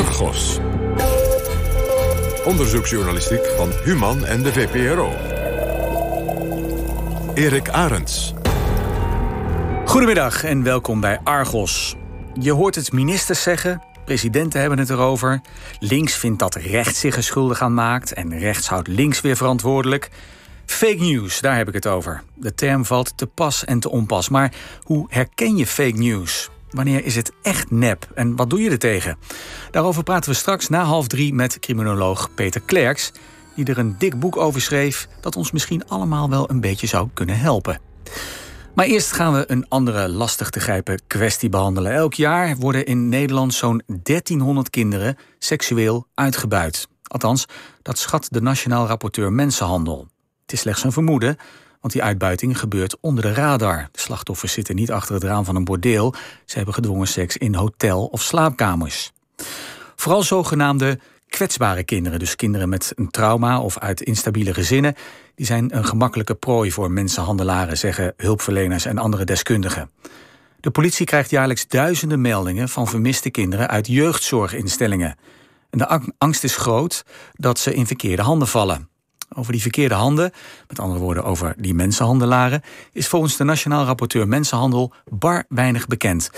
Argos. Onderzoeksjournalistiek van Human en de VPRO. Erik Arends. Goedemiddag en welkom bij Argos. Je hoort het ministers zeggen, presidenten hebben het erover. Links vindt dat rechts zich er schuldig aan maakt en rechts houdt links weer verantwoordelijk. Fake news, daar heb ik het over. De term valt te pas en te onpas. Maar hoe herken je fake news? Wanneer is het echt nep en wat doe je er tegen? Daarover praten we straks na half drie met criminoloog Peter Klerks, die er een dik boek over schreef dat ons misschien allemaal wel een beetje zou kunnen helpen. Maar eerst gaan we een andere lastig te grijpen kwestie behandelen. Elk jaar worden in Nederland zo'n 1300 kinderen seksueel uitgebuit. Althans, dat schat de Nationaal Rapporteur Mensenhandel. Het is slechts een vermoeden, want die uitbuiting gebeurt onder de radar. De slachtoffers zitten niet achter het raam van een bordeel. Ze hebben gedwongen seks in hotel- of slaapkamers. Vooral zogenaamde kwetsbare kinderen, dus kinderen met een trauma of uit instabiele gezinnen, die zijn een gemakkelijke prooi voor mensenhandelaren, zeggen hulpverleners en andere deskundigen. De politie krijgt jaarlijks duizenden meldingen van vermiste kinderen uit jeugdzorginstellingen. En de angst is groot dat ze in verkeerde handen vallen. Over die verkeerde handen, met andere woorden over die mensenhandelaren, is volgens de Nationaal Rapporteur Mensenhandel bar weinig bekend.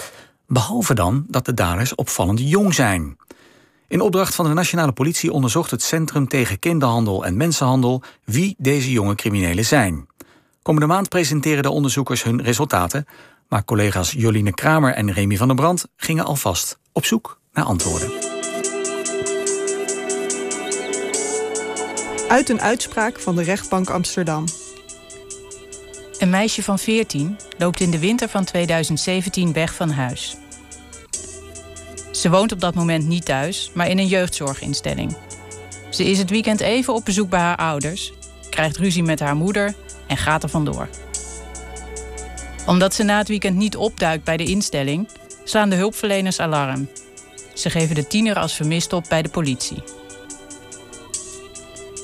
Behalve dan dat de daders opvallend jong zijn. In opdracht van de nationale politie onderzocht het Centrum tegen Kinderhandel en Mensenhandel wie deze jonge criminelen zijn. Komende maand presenteren de onderzoekers hun resultaten, maar collega's Joline Kramer en Remy van der Brand gingen alvast op zoek naar antwoorden. Uit een uitspraak van de rechtbank Amsterdam. Een meisje van 14 loopt in de winter van 2017 weg van huis. Ze woont op dat moment niet thuis, maar in een jeugdzorginstelling. Ze is het weekend even op bezoek bij haar ouders, krijgt ruzie met haar moeder en gaat er vandoor. Omdat ze na het weekend niet opduikt bij de instelling, slaan de hulpverleners alarm. Ze geven de tiener als vermist op bij de politie.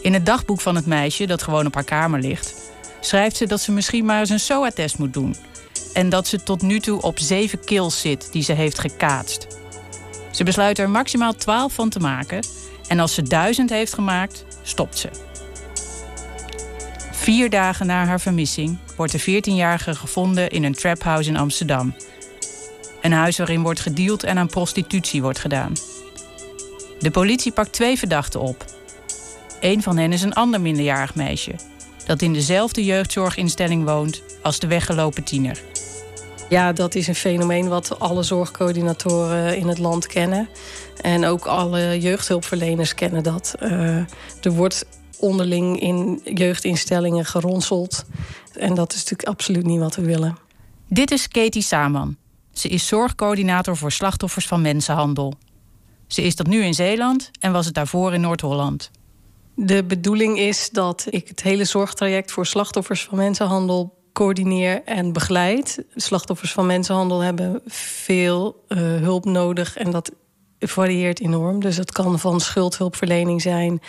In het dagboek van het meisje, dat gewoon op haar kamer ligt, schrijft ze dat ze misschien maar eens een SOA-test moet doen. En dat ze tot nu toe op zeven kills zit die ze heeft gekaatst. Ze besluit er maximaal 12 van te maken. En als ze duizend heeft gemaakt, stopt ze. Vier dagen na haar vermissing wordt de 14-jarige gevonden in een traphouse in Amsterdam. Een huis waarin wordt gedeeld en aan prostitutie wordt gedaan. De politie pakt twee verdachten op. Een van hen is een ander minderjarig meisje, dat in dezelfde jeugdzorginstelling woont als de weggelopen tiener. Ja, dat is een fenomeen wat alle zorgcoördinatoren in het land kennen. En ook alle jeugdhulpverleners kennen dat. Uh, er wordt onderling in jeugdinstellingen geronseld. En dat is natuurlijk absoluut niet wat we willen. Dit is Katie Saman. Ze is zorgcoördinator voor slachtoffers van mensenhandel. Ze is dat nu in Zeeland en was het daarvoor in Noord-Holland. De bedoeling is dat ik het hele zorgtraject voor slachtoffers van mensenhandel coördineer en begeleid. Slachtoffers van mensenhandel hebben veel uh, hulp nodig en dat varieert enorm. Dus het kan van schuldhulpverlening zijn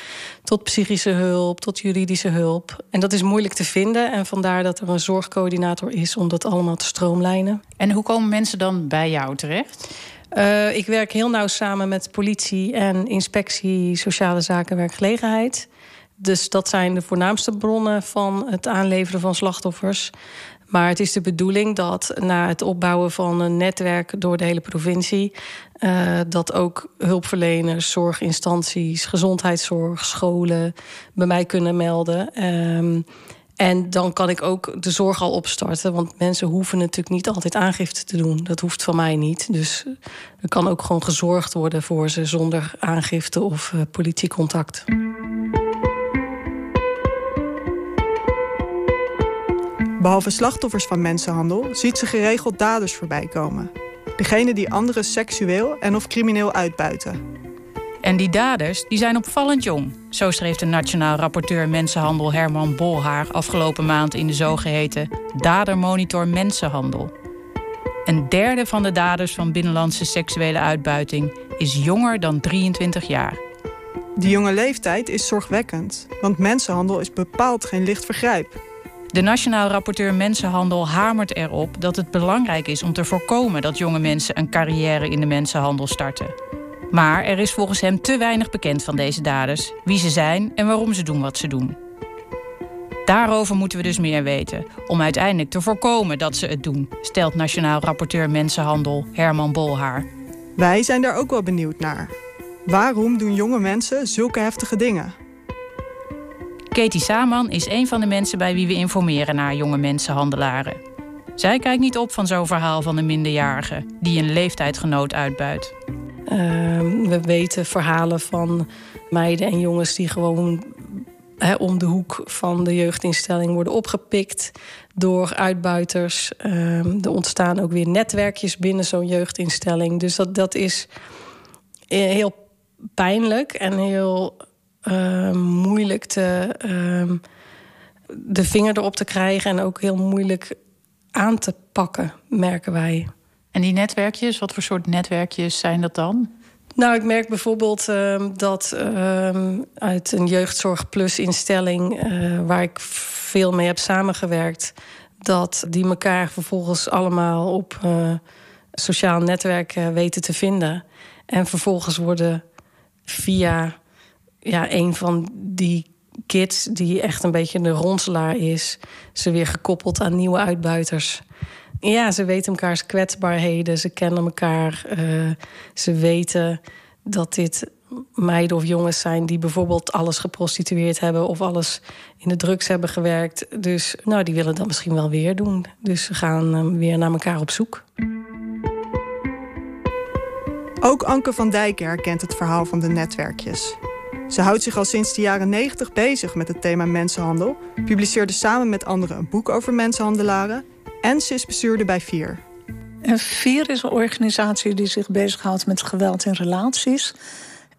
tot psychische hulp, tot juridische hulp. En dat is moeilijk te vinden en vandaar dat er een zorgcoördinator is om dat allemaal te stroomlijnen. En hoe komen mensen dan bij jou terecht? Uh, ik werk heel nauw samen met politie en inspectie sociale zaken en werkgelegenheid. Dus dat zijn de voornaamste bronnen van het aanleveren van slachtoffers. Maar het is de bedoeling dat na het opbouwen van een netwerk door de hele provincie, uh, dat ook hulpverleners, zorginstanties, gezondheidszorg, scholen bij mij kunnen melden. Um, en dan kan ik ook de zorg al opstarten. Want mensen hoeven natuurlijk niet altijd aangifte te doen. Dat hoeft van mij niet. Dus er kan ook gewoon gezorgd worden voor ze zonder aangifte of uh, politiecontact. Behalve slachtoffers van mensenhandel ziet ze geregeld daders voorbij komen. Degene die anderen seksueel en of crimineel uitbuiten. En die daders die zijn opvallend jong. Zo schreef de Nationaal Rapporteur Mensenhandel Herman Bolhaar afgelopen maand in de zogeheten Dadermonitor Mensenhandel. Een derde van de daders van binnenlandse seksuele uitbuiting is jonger dan 23 jaar. Die jonge leeftijd is zorgwekkend, want mensenhandel is bepaald geen licht vergrijp. De Nationaal Rapporteur Mensenhandel hamert erop dat het belangrijk is om te voorkomen dat jonge mensen een carrière in de mensenhandel starten. Maar er is volgens hem te weinig bekend van deze daders, wie ze zijn en waarom ze doen wat ze doen. Daarover moeten we dus meer weten, om uiteindelijk te voorkomen dat ze het doen, stelt Nationaal Rapporteur Mensenhandel Herman Bolhaar. Wij zijn daar ook wel benieuwd naar. Waarom doen jonge mensen zulke heftige dingen? Katie Saman is een van de mensen bij wie we informeren naar jonge mensenhandelaren. Zij kijkt niet op van zo'n verhaal van een minderjarige die een leeftijdgenoot uitbuit. Ehm, we weten verhalen van meiden en jongens die gewoon om de hoek van de jeugdinstelling worden opgepikt door uitbuiters. Um, er ontstaan ook weer netwerkjes binnen zo'n jeugdinstelling. Dus dat, dat is eh, heel pijnlijk en heel uh, moeilijk te, de vinger erop te krijgen en ook heel moeilijk aan te pakken, merken wij. En die netwerkjes, wat voor soort netwerkjes zijn dat dan? Nou, ik merk bijvoorbeeld uh, dat uh, uit een jeugdzorg plus instelling uh, waar ik veel mee heb samengewerkt, dat die elkaar vervolgens allemaal op uh, sociaal netwerk weten te vinden. En vervolgens worden via ja, een van die kids, die echt een beetje de ronselaar is, ze weer gekoppeld aan nieuwe uitbuiters. Ja, ze weten elkaars kwetsbaarheden, ze kennen elkaar. Uh, ze weten dat dit meiden of jongens zijn die bijvoorbeeld alles geprostitueerd hebben of alles in de drugs hebben gewerkt. Dus nou, die willen dat misschien wel weer doen. Dus ze gaan uh, weer naar elkaar op zoek. Ook Anke van Dijken herkent het verhaal van de netwerkjes. Ze houdt zich al sinds de jaren 90 bezig met het thema mensenhandel, publiceerde samen met anderen een boek over mensenhandelaren en ze is bestuurder bij VIER. En VIER is een organisatie die zich bezighoudt met geweld in relaties.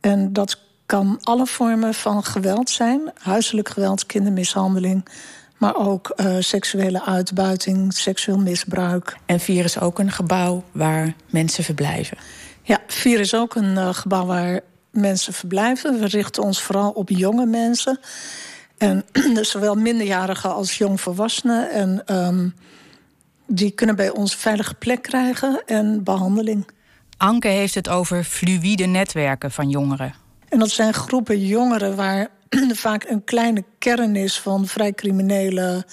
En dat kan alle vormen van geweld zijn: huiselijk geweld, kindermishandeling, maar ook uh, seksuele uitbuiting, seksueel misbruik. En VIER is ook een gebouw waar mensen verblijven. Ja, VIER is ook een uh, gebouw waar mensen verblijven. We richten ons vooral op jonge mensen. En dus zowel minderjarigen als jongvolwassenen. En um, die kunnen bij ons veilige plek krijgen en behandeling. Anke heeft het over fluïde netwerken van jongeren. En dat zijn groepen jongeren waar vaak een kleine kern is van vrij criminele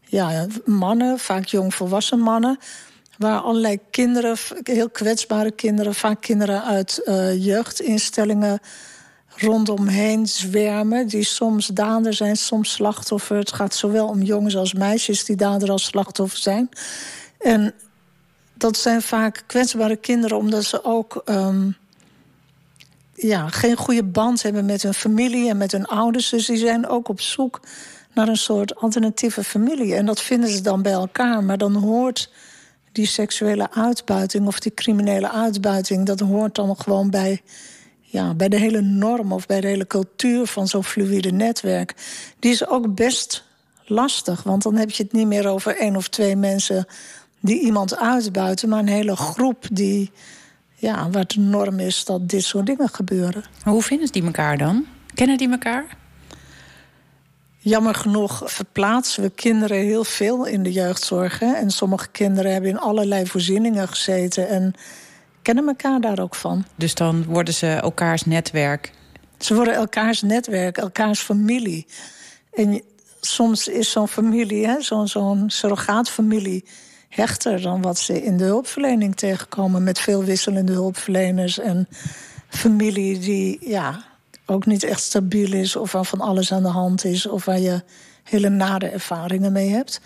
ja, mannen, vaak jongvolwassen mannen waar allerlei kinderen, heel kwetsbare kinderen, vaak kinderen uit uh, jeugdinstellingen rondomheen zwermen, die soms dader zijn, soms slachtoffer. Het gaat zowel om jongens als meisjes die dader als slachtoffer zijn. En dat zijn vaak kwetsbare kinderen omdat ze ook um, ja, geen goede band hebben met hun familie en met hun ouders. Dus die zijn ook op zoek naar een soort alternatieve familie. En dat vinden ze dan bij elkaar. Maar dan hoort die seksuele uitbuiting of die criminele uitbuiting, dat hoort dan gewoon bij, ja, bij de hele norm of bij de hele cultuur van zo'n fluïde netwerk. Die is ook best lastig, want dan heb je het niet meer over één of twee mensen die iemand uitbuiten, maar een hele groep die, ja, waar de norm is dat dit soort dingen gebeuren. hoe vinden die elkaar dan? Kennen die elkaar? Jammer genoeg verplaatsen we kinderen heel veel in de jeugdzorg. Hè? En sommige kinderen hebben in allerlei voorzieningen gezeten en kennen elkaar daar ook van. Dus dan worden ze elkaars netwerk? Ze worden elkaars netwerk, elkaars familie. En soms is zo'n familie, zo'n zo'n surrogaatfamilie, hechter dan wat ze in de hulpverlening tegenkomen. Met veel wisselende hulpverleners en familie die ja, ook niet echt stabiel is of waar van alles aan de hand is of waar je hele nare ervaringen mee hebt.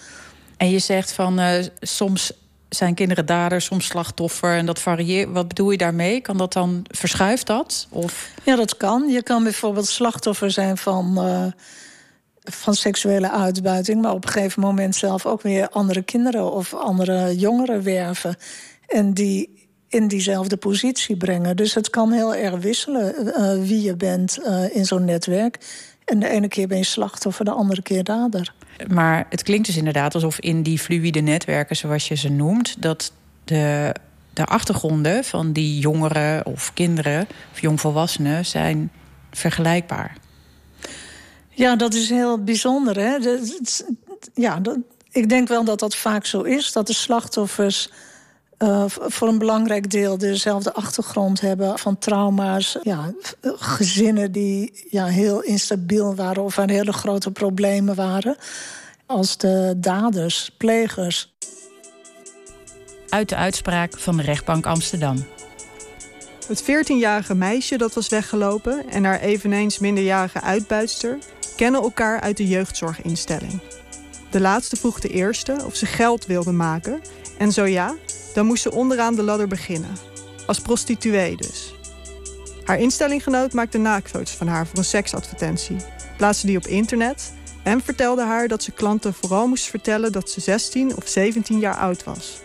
En je zegt van uh, soms zijn kinderen daders, soms slachtoffer en dat varieert. Wat bedoel je daarmee? Kan dat dan verschuift dat? Of? Ja, dat kan. Je kan bijvoorbeeld slachtoffer zijn van, uh, van seksuele uitbuiting, maar op een gegeven moment zelf ook weer andere kinderen of andere jongeren werven. En die in diezelfde positie brengen. Dus het kan heel erg wisselen uh, wie je bent uh, in zo'n netwerk. En de ene keer ben je slachtoffer, de andere keer dader. Maar het klinkt dus inderdaad alsof in die fluïde netwerken, zoals je ze noemt, dat de, de achtergronden van die jongeren of kinderen of jongvolwassenen zijn vergelijkbaar. Ja, dat is heel bijzonder. Hè? ja, dat, ik denk wel dat dat vaak zo is. Dat de slachtoffers uh, voor een belangrijk deel dezelfde achtergrond hebben van trauma's. Ja, gezinnen die ja, heel instabiel waren of waar hele grote problemen waren. Als de daders, plegers. Uit de uitspraak van de rechtbank Amsterdam. Het 14-jarige meisje dat was weggelopen en haar eveneens minderjarige uitbuitster kennen elkaar uit de jeugdzorginstelling. De laatste vroeg de eerste of ze geld wilde maken en zo ja, dan moest ze onderaan de ladder beginnen. Als prostituee dus. Haar instellinggenoot maakte naaktfoto's van haar voor een seksadvertentie, plaatste die op internet en vertelde haar dat ze klanten vooral moest vertellen dat ze 16 of 17 jaar oud was.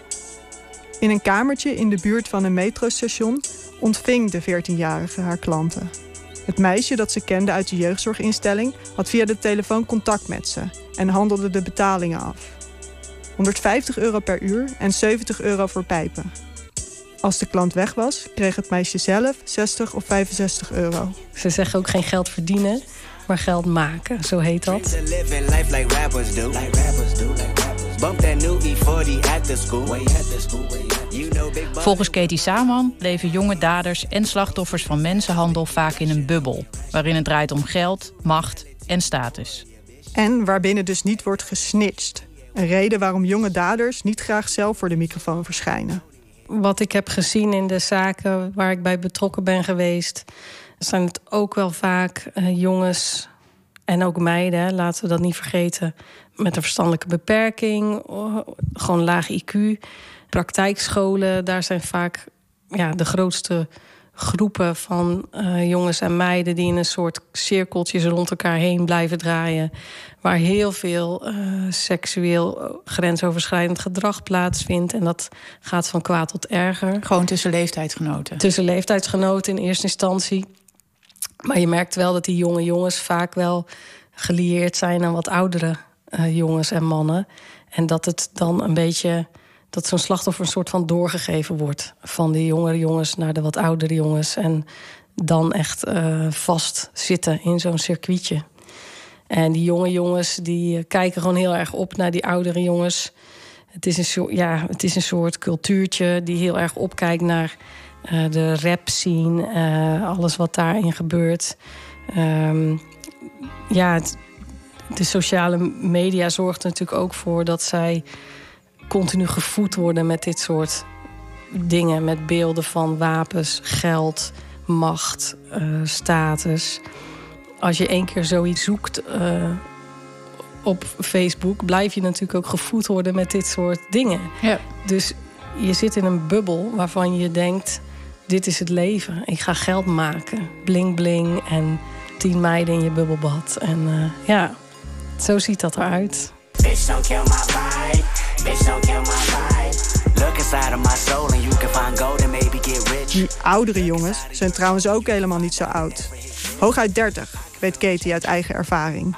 In een kamertje in de buurt van een metrostation ontving de 14-jarige haar klanten. Het meisje dat ze kende uit de jeugdzorginstelling had via de telefoon contact met ze en handelde de betalingen af. 150 euro per uur en 70 euro voor pijpen. Als de klant weg was, kreeg het meisje zelf 60 of 65 euro. Ze zeggen ook geen geld verdienen, maar geld maken, zo heet dat. Volgens Katie Saman leven jonge daders en slachtoffers van mensenhandel vaak in een bubbel, waarin het draait om geld, macht en status. En waarbinnen dus niet wordt gesnitcht. Een reden waarom jonge daders niet graag zelf voor de microfoon verschijnen. Wat ik heb gezien in de zaken waar ik bij betrokken ben geweest, zijn het ook wel vaak uh, jongens en ook meiden, laten we dat niet vergeten, met een verstandelijke beperking, gewoon laag IQ. Praktijkscholen, daar zijn vaak ja, de grootste groepen van uh, jongens en meiden die in een soort cirkeltjes rond elkaar heen blijven draaien. Waar heel veel uh, seksueel grensoverschrijdend gedrag plaatsvindt. En dat gaat van kwaad tot erger. Gewoon tussen leeftijdsgenoten. Tussen leeftijdsgenoten in eerste instantie. Maar je merkt wel dat die jonge jongens vaak wel gelieerd zijn aan wat oudere uh, jongens en mannen. En dat het dan een beetje dat zo'n slachtoffer een soort van doorgegeven wordt. Van die jongere jongens naar de wat oudere jongens. En dan echt uh, vast zitten in zo'n circuitje. En die jonge jongens die eh, kijken gewoon heel erg op naar die oudere jongens. Het is een soort, ja, het is een soort cultuurtje die heel erg opkijkt naar uh, de rap scene, alles wat daarin gebeurt. Um, ja, het, de sociale media zorgt er natuurlijk ook voor dat zij continu gevoed worden met dit soort dingen. Met beelden van wapens, geld, macht, uh, status. Als je één keer zoiets zoekt uh, op Facebook, blijf je natuurlijk ook gevoed worden met dit soort dingen. Ja. Dus je zit in een bubbel waarvan je denkt: dit is het leven. Ik ga geld maken. Bling bling en tien meiden in je bubbelbad. En uh, ja, zo ziet dat eruit. Bitch, don't kill my vibe. Bitch, don't kill my vibe. Look inside of my soul and you can find gold and maybe get rich. Die oudere jongens zijn trouwens ook helemaal niet zo oud. Hooguit 30, weet Katie uit eigen ervaring.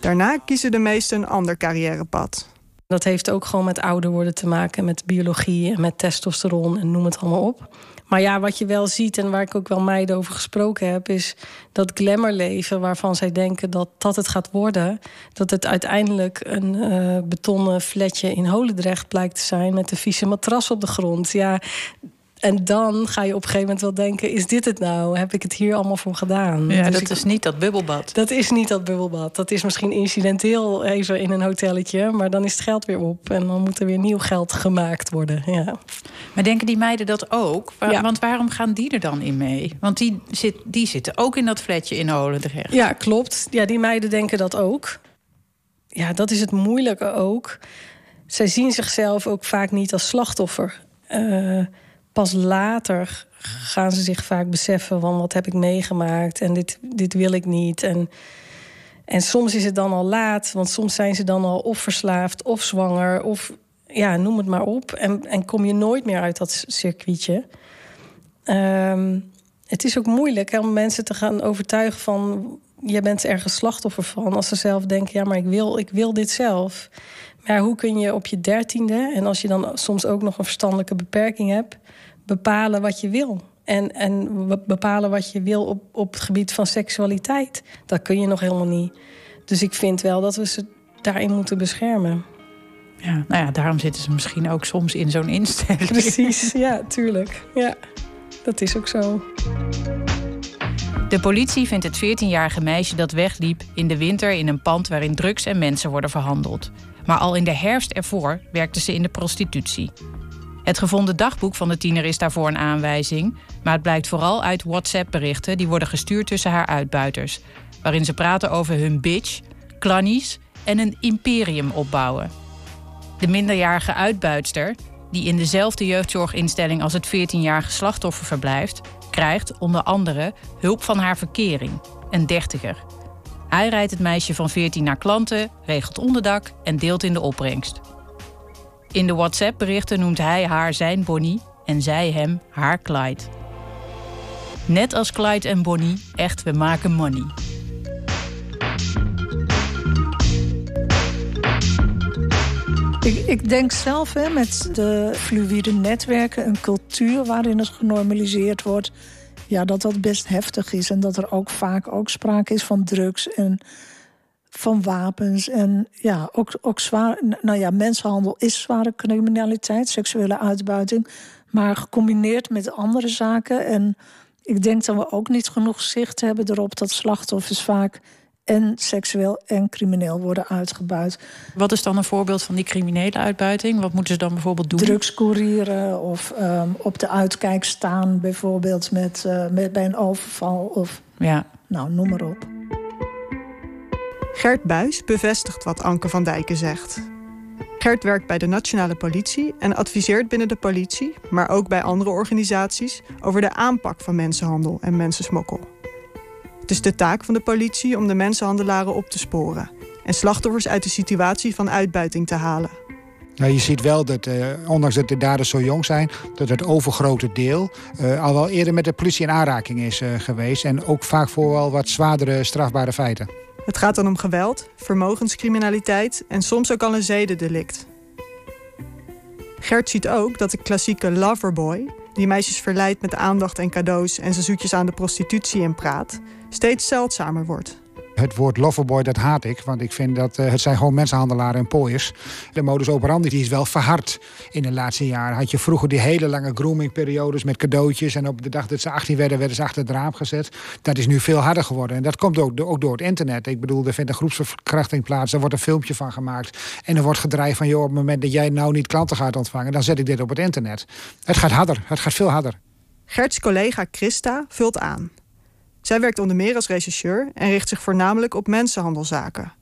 Daarna kiezen de meesten een ander carrièrepad. Dat heeft ook gewoon met ouder worden te maken, met biologie en met testosteron en noem het allemaal op. Maar ja, wat je wel ziet en waar ik ook wel meiden over gesproken heb, is dat glamourleven waarvan zij denken dat dat het gaat worden, dat het uiteindelijk een uh, betonnen flatje in Holendrecht blijkt te zijn met een vieze matras op de grond. Ja, en dan ga je op een gegeven moment wel denken: is dit het nou? Heb ik het hier allemaal voor gedaan? Ja, dus dat is niet dat bubbelbad. Dat is niet dat bubbelbad. Dat is misschien incidenteel even in een hotelletje, maar dan is het geld weer op en dan moet er weer nieuw geld gemaakt worden. Ja. Maar denken die meiden dat ook? ja. Want waarom gaan die er dan in mee? Want die, zit, die zitten ook in dat flatje in Holendrecht. Ja, klopt. Ja, die meiden denken dat ook. Ja, dat is het moeilijke ook. Zij zien zichzelf ook vaak niet als slachtoffer. Uh, pas later gaan ze zich vaak beseffen van wat heb ik meegemaakt en dit, dit wil ik niet. En, en soms is het dan al laat, want soms zijn ze dan al of verslaafd of zwanger of ja, noem het maar op. En, en kom je nooit meer uit dat circuitje. Um, het is ook moeilijk hè, om mensen te gaan overtuigen van je bent ergens slachtoffer van. Als ze zelf denken, ja, maar ik wil, ik wil dit zelf. Maar hoe kun je op je dertiende, en als je dan soms ook nog een verstandelijke beperking hebt, bepalen wat je wil. En, en bepalen wat je wil op, op het gebied van seksualiteit. Dat kun je nog helemaal niet. Dus ik vind wel dat we ze daarin moeten beschermen. Ja, nou ja, daarom zitten ze misschien ook soms in zo'n instelling. Precies, ja, tuurlijk. Ja, dat is ook zo. De politie vindt het 14-jarige meisje dat wegliep in de winter in een pand waarin drugs en mensen worden verhandeld. Maar al in de herfst ervoor werkte ze in de prostitutie. Het gevonden dagboek van de tiener is daarvoor een aanwijzing, maar het blijkt vooral uit WhatsApp-berichten die worden gestuurd tussen haar uitbuiters, waarin ze praten over hun bitch, klannies en een imperium opbouwen. De minderjarige uitbuitster, die in dezelfde jeugdzorginstelling als het 14-jarige slachtoffer verblijft, krijgt onder andere hulp van haar verkering, een dertiger. Hij rijdt het meisje van 14 naar klanten, regelt onderdak en deelt in de opbrengst. In de WhatsApp-berichten noemt hij haar zijn Bonnie en zij hem haar Clyde. Net als Clyde en Bonnie, echt we maken money. Ik, ik denk zelf hè, met de fluïde netwerken een cultuur waarin het genormaliseerd wordt. Ja, dat dat best heftig is. En dat er ook vaak ook sprake is van drugs en van wapens. En ja, ook, ook zwaar. Nou ja, mensenhandel is zware criminaliteit, seksuele uitbuiting. Maar gecombineerd met andere zaken. En ik denk dat we ook niet genoeg zicht hebben erop dat slachtoffers vaak en seksueel en crimineel worden uitgebuit. Wat is dan een voorbeeld van die criminele uitbuiting? Wat moeten ze dan bijvoorbeeld doen? Drugscourieren of um, op de uitkijk staan, bijvoorbeeld met, uh, met, bij een overval. Of, ja. Nou, noem maar op. Gert Buis bevestigt wat Anke van Dijken zegt. Gert werkt bij de nationale politie en adviseert binnen de politie, maar ook bij andere organisaties, over de aanpak van mensenhandel en mensensmokkel. Het is de taak van de politie om de mensenhandelaren op te sporen en slachtoffers uit de situatie van uitbuiting te halen. Nou, je ziet wel dat, uh, ondanks dat de daders zo jong zijn, dat het overgrote deel uh, al wel eerder met de politie in aanraking is uh, geweest. En ook vaak voor wel wat zwaardere strafbare feiten. Het gaat dan om geweld, vermogenscriminaliteit en soms ook al een zedendelict. Gert ziet ook dat de klassieke loverboy, die meisjes verleidt met aandacht en cadeaus en ze zoetjes aan de prostitutie in praat, steeds zeldzamer wordt. Het woord loverboy, dat haat ik. Want ik vind dat uh, het zijn gewoon mensenhandelaren en pooiers. De modus operandi die is wel verhard in de laatste jaren. Had je vroeger die hele lange groomingperiodes met cadeautjes. En op de dag dat ze 18 werden, werden ze achter het raam gezet. Dat is nu veel harder geworden. En dat komt ook, ook door het internet. Ik bedoel, er vindt een groepsverkrachting plaats. Er wordt een filmpje van gemaakt. En er wordt gedreigd van, joh, op het moment dat jij nou niet klanten gaat ontvangen... dan zet ik dit op het internet. Het gaat harder. Het gaat veel harder. Gerts collega Christa vult aan. Zij werkt onder meer als rechercheur en richt zich voornamelijk op mensenhandelzaken.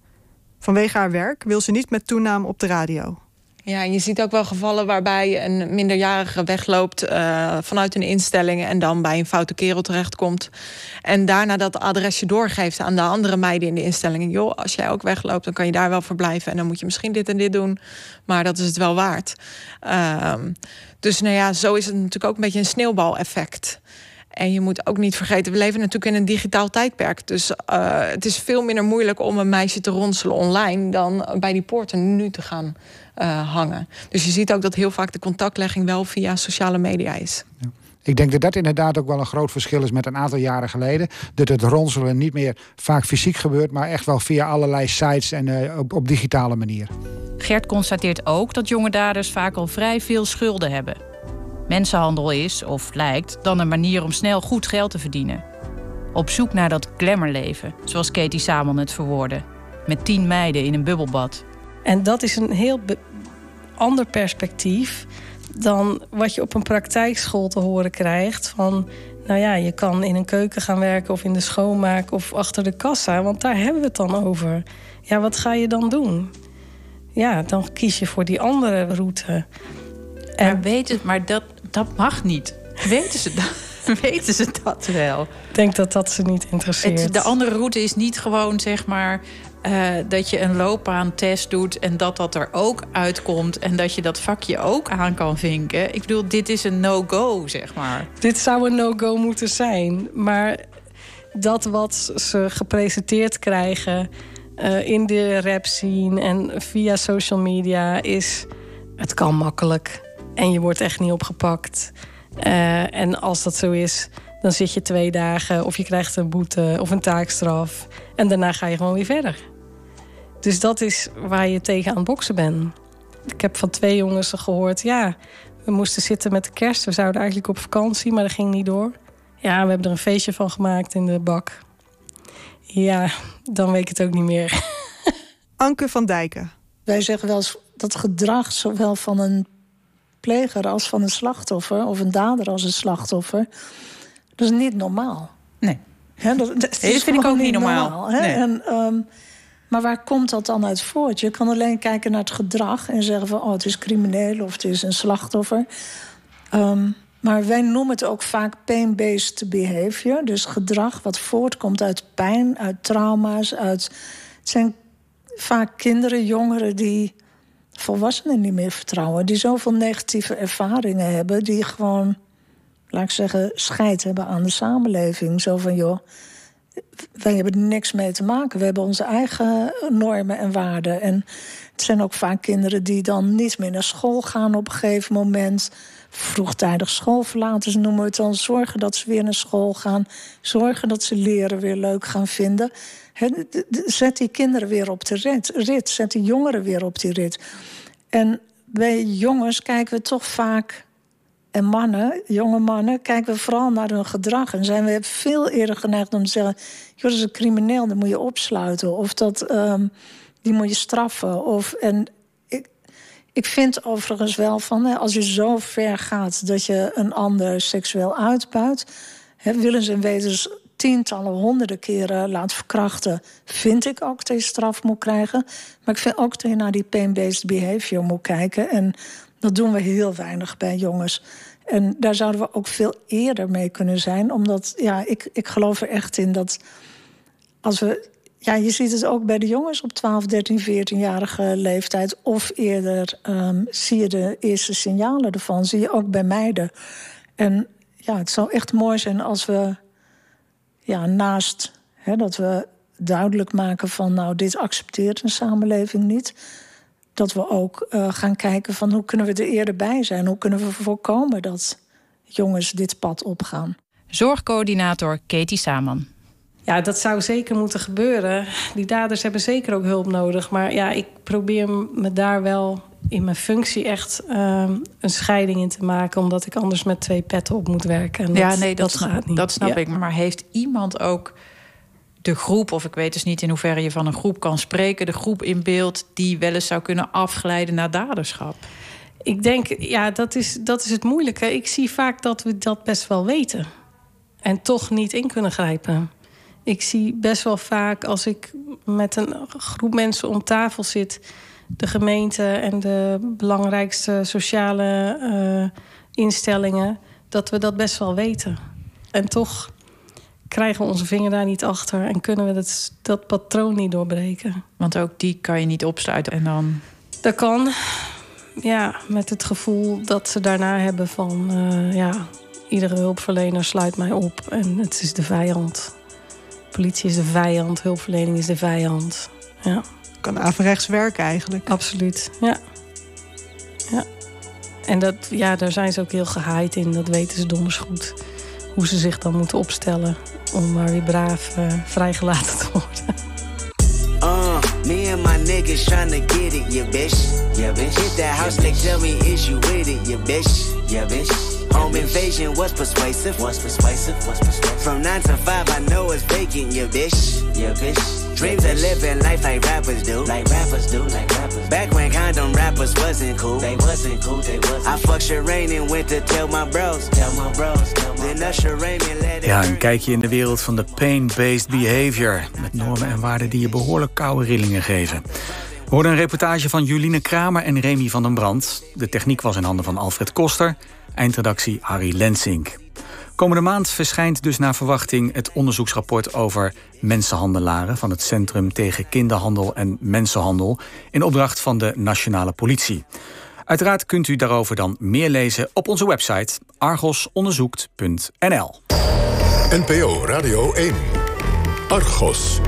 Vanwege haar werk wil ze niet met toename op de radio. Ja, je ziet ook wel gevallen waarbij een minderjarige wegloopt uh, vanuit een instelling en dan bij een foute kerel terechtkomt. En daarna dat adresje doorgeeft aan de andere meiden in de instelling. Joh, als jij ook wegloopt, dan kan je daar wel verblijven. En dan moet je misschien dit en dit doen. Maar dat is het wel waard. Uh, dus nou ja, zo is het natuurlijk ook een beetje een sneeuwbaleffect. En je moet ook niet vergeten, we leven natuurlijk in een digitaal tijdperk. Dus uh, het is veel minder moeilijk om een meisje te ronselen online dan bij die poorten nu te gaan uh, hangen. Dus je ziet ook dat heel vaak de contactlegging wel via sociale media is. Ja. Ik denk dat dat inderdaad ook wel een groot verschil is met een aantal jaren geleden. Dat het ronselen niet meer vaak fysiek gebeurt, maar echt wel via allerlei sites en uh, op, op digitale manier. Gert constateert ook dat jonge daders vaak al vrij veel schulden hebben. Mensenhandel is, of lijkt, dan een manier om snel goed geld te verdienen. Op zoek naar dat glamourleven, zoals Katie Samon het verwoordde. Met tien meiden in een bubbelbad. En dat is een heel ander perspectief dan wat je op een praktijkschool te horen krijgt. Van, nou ja, je kan in een keuken gaan werken of in de schoonmaak of achter de kassa. Want daar hebben we het dan over. Ja, wat ga je dan doen? Ja, dan kies je voor die andere route. En maar weet het, maar dat, dat mag niet. Weten ze dat? Weten ze dat wel? Ik denk dat dat ze niet interesseert. Het, de andere route is niet gewoon zeg maar uh, dat je een loopbaantest doet en dat dat er ook uitkomt en dat je dat vakje ook aan kan vinken. Ik bedoel, dit is een no-go, zeg maar. Dit zou een no-go moeten zijn, maar dat wat ze gepresenteerd krijgen uh, in de rap scene en via social media is het kan makkelijk en je wordt echt niet opgepakt. Uh, en als dat zo is, dan zit je twee dagen of je krijgt een boete of een taakstraf. En daarna ga je gewoon weer verder. Dus dat is waar je tegen aan het boksen bent. ik heb van twee jongens gehoord... ja, we moesten zitten met de kerst. We zouden eigenlijk op vakantie, maar dat ging niet door. Ja, we hebben er een feestje van gemaakt in de bak. Ja, dan weet ik het ook niet meer. Anke van Dijken. Wij zeggen wel eens dat gedrag zowel van een pleger als van een slachtoffer... of een dader als een slachtoffer... dat is niet normaal. Nee. Hè, dat, dat, Nee, dat vind ik ook niet normaal. hè? Nee. En, ehm, maar waar komt dat dan uit voort? Je kan alleen kijken naar het gedrag en zeggen van... oh, het is crimineel of het is een slachtoffer. Ehm, maar wij noemen het ook vaak pain-based behavior. Dus gedrag wat voortkomt uit pijn, uit trauma's. Uit... Het zijn vaak kinderen, jongeren die volwassenen niet meer vertrouwen. Die zoveel negatieve ervaringen hebben. Die gewoon, laat ik zeggen, scheid hebben aan de samenleving. Zo van, joh, wij hebben er niks mee te maken. We hebben onze eigen normen en waarden. En het zijn ook vaak kinderen die dan niet meer naar school gaan op een gegeven moment. Vroegtijdig schoolverlaters noemen we het dan. Zorgen dat ze weer naar school gaan. Zorgen dat ze leren weer leuk gaan vinden. Zet die kinderen weer op de rit. Zet die jongeren weer op die rit. En bij jongens kijken we toch vaak en mannen, jonge mannen, kijken we vooral naar hun gedrag. En zijn we veel eerder geneigd om te zeggen: joh, dat is een crimineel, dat moet je opsluiten. Of dat, ehm, die moet je straffen. Of, en ik vind overigens wel van, hè, als je zo ver gaat dat je een ander seksueel uitbuit, hè, willens en wetens tientallen, honderden keren laat verkrachten, vind ik ook dat je straf moet krijgen. Maar ik vind ook dat je naar die pain-based behavior moet kijken. En dat doen we heel weinig bij jongens. En daar zouden we ook veel eerder mee kunnen zijn. Omdat, ja, ik, ik geloof er echt in dat als we. Ja, je ziet het ook bij de jongens op 12, 13, 14-jarige leeftijd. Of eerder ehm, zie je de eerste signalen ervan. Zie je ook bij meiden. En ja, het zou echt mooi zijn als we ja, naast hè, dat we duidelijk maken van nou, dit accepteert een samenleving niet. Dat we ook eh, gaan kijken van hoe kunnen we er eerder bij zijn? Hoe kunnen we voorkomen dat jongens dit pad opgaan? Zorgcoördinator Katie Saman. Ja, dat zou zeker moeten gebeuren. Die daders hebben zeker ook hulp nodig. Maar ja, ik probeer me daar wel in mijn functie echt ehm, een scheiding in te maken. Omdat ik anders met twee petten op moet werken. En ja, nee, dat, gaat niet. dat snap Ja. ik. Maar heeft iemand ook de groep, of ik weet dus niet in hoeverre je van een groep kan spreken, de groep in beeld die wel eens zou kunnen afglijden naar daderschap? Ik denk, ja, dat is, dat is het moeilijke. Ik zie vaak dat we dat best wel weten. En toch niet in kunnen grijpen. Ik zie best wel vaak als ik met een groep mensen om tafel zit... de gemeente en de belangrijkste sociale eh, instellingen... dat we dat best wel weten. En toch krijgen we onze vinger daar niet achter... en kunnen we dat, dat patroon niet doorbreken. Want ook die kan je niet opsluiten en dan. Dat kan. Ja, met het gevoel dat ze daarna hebben van... eh, ja, iedere hulpverlener sluit mij op en het is de vijand. Politie is de vijand, hulpverlening is de vijand. Ja, Kan averechts werken eigenlijk. absoluut. Ja. ja. En dat, ja, daar zijn ze ook heel gehaaid in. Dat weten ze donders goed. Hoe ze zich dan moeten opstellen om maar weer braaf eh, vrijgelaten te worden. Uh, me and my niggas tryna get it, yeah, bitch. Yeah, bitch. Hit that house, they tell me, is you with it, yeah, bitch. Yeah, bitch. Home invasion was persuasive. Was persuasive, was persuasive. From 9 to 5, I know it's vacant, yeah, bitch. Yeah, bitch. Dreams of living life like rappers do. Like rappers do, like rappers. Back when condom rappers wasn't cool. They wasn't cool, they wasn't. I fucked Sherane and went to tell my bros. Tell my bros, tell my Then Usher Rain and let it Ja, een kijkje in de wereld van de pain-based behavior. Met normen en waarden die je behoorlijk koude rillingen geven. We hoorden een reportage van Juline Kramer en Remy van den Brand. De techniek was in handen van Alfred Koster. Eindredactie Harry Lensink. Komende maand verschijnt dus naar verwachting het onderzoeksrapport over mensenhandelaren van het Centrum tegen Kinderhandel en Mensenhandel in opdracht van de Nationale Politie. Uiteraard kunt u daarover dan meer lezen op onze website argosonderzoekt.nl. NPO Radio 1. Argos.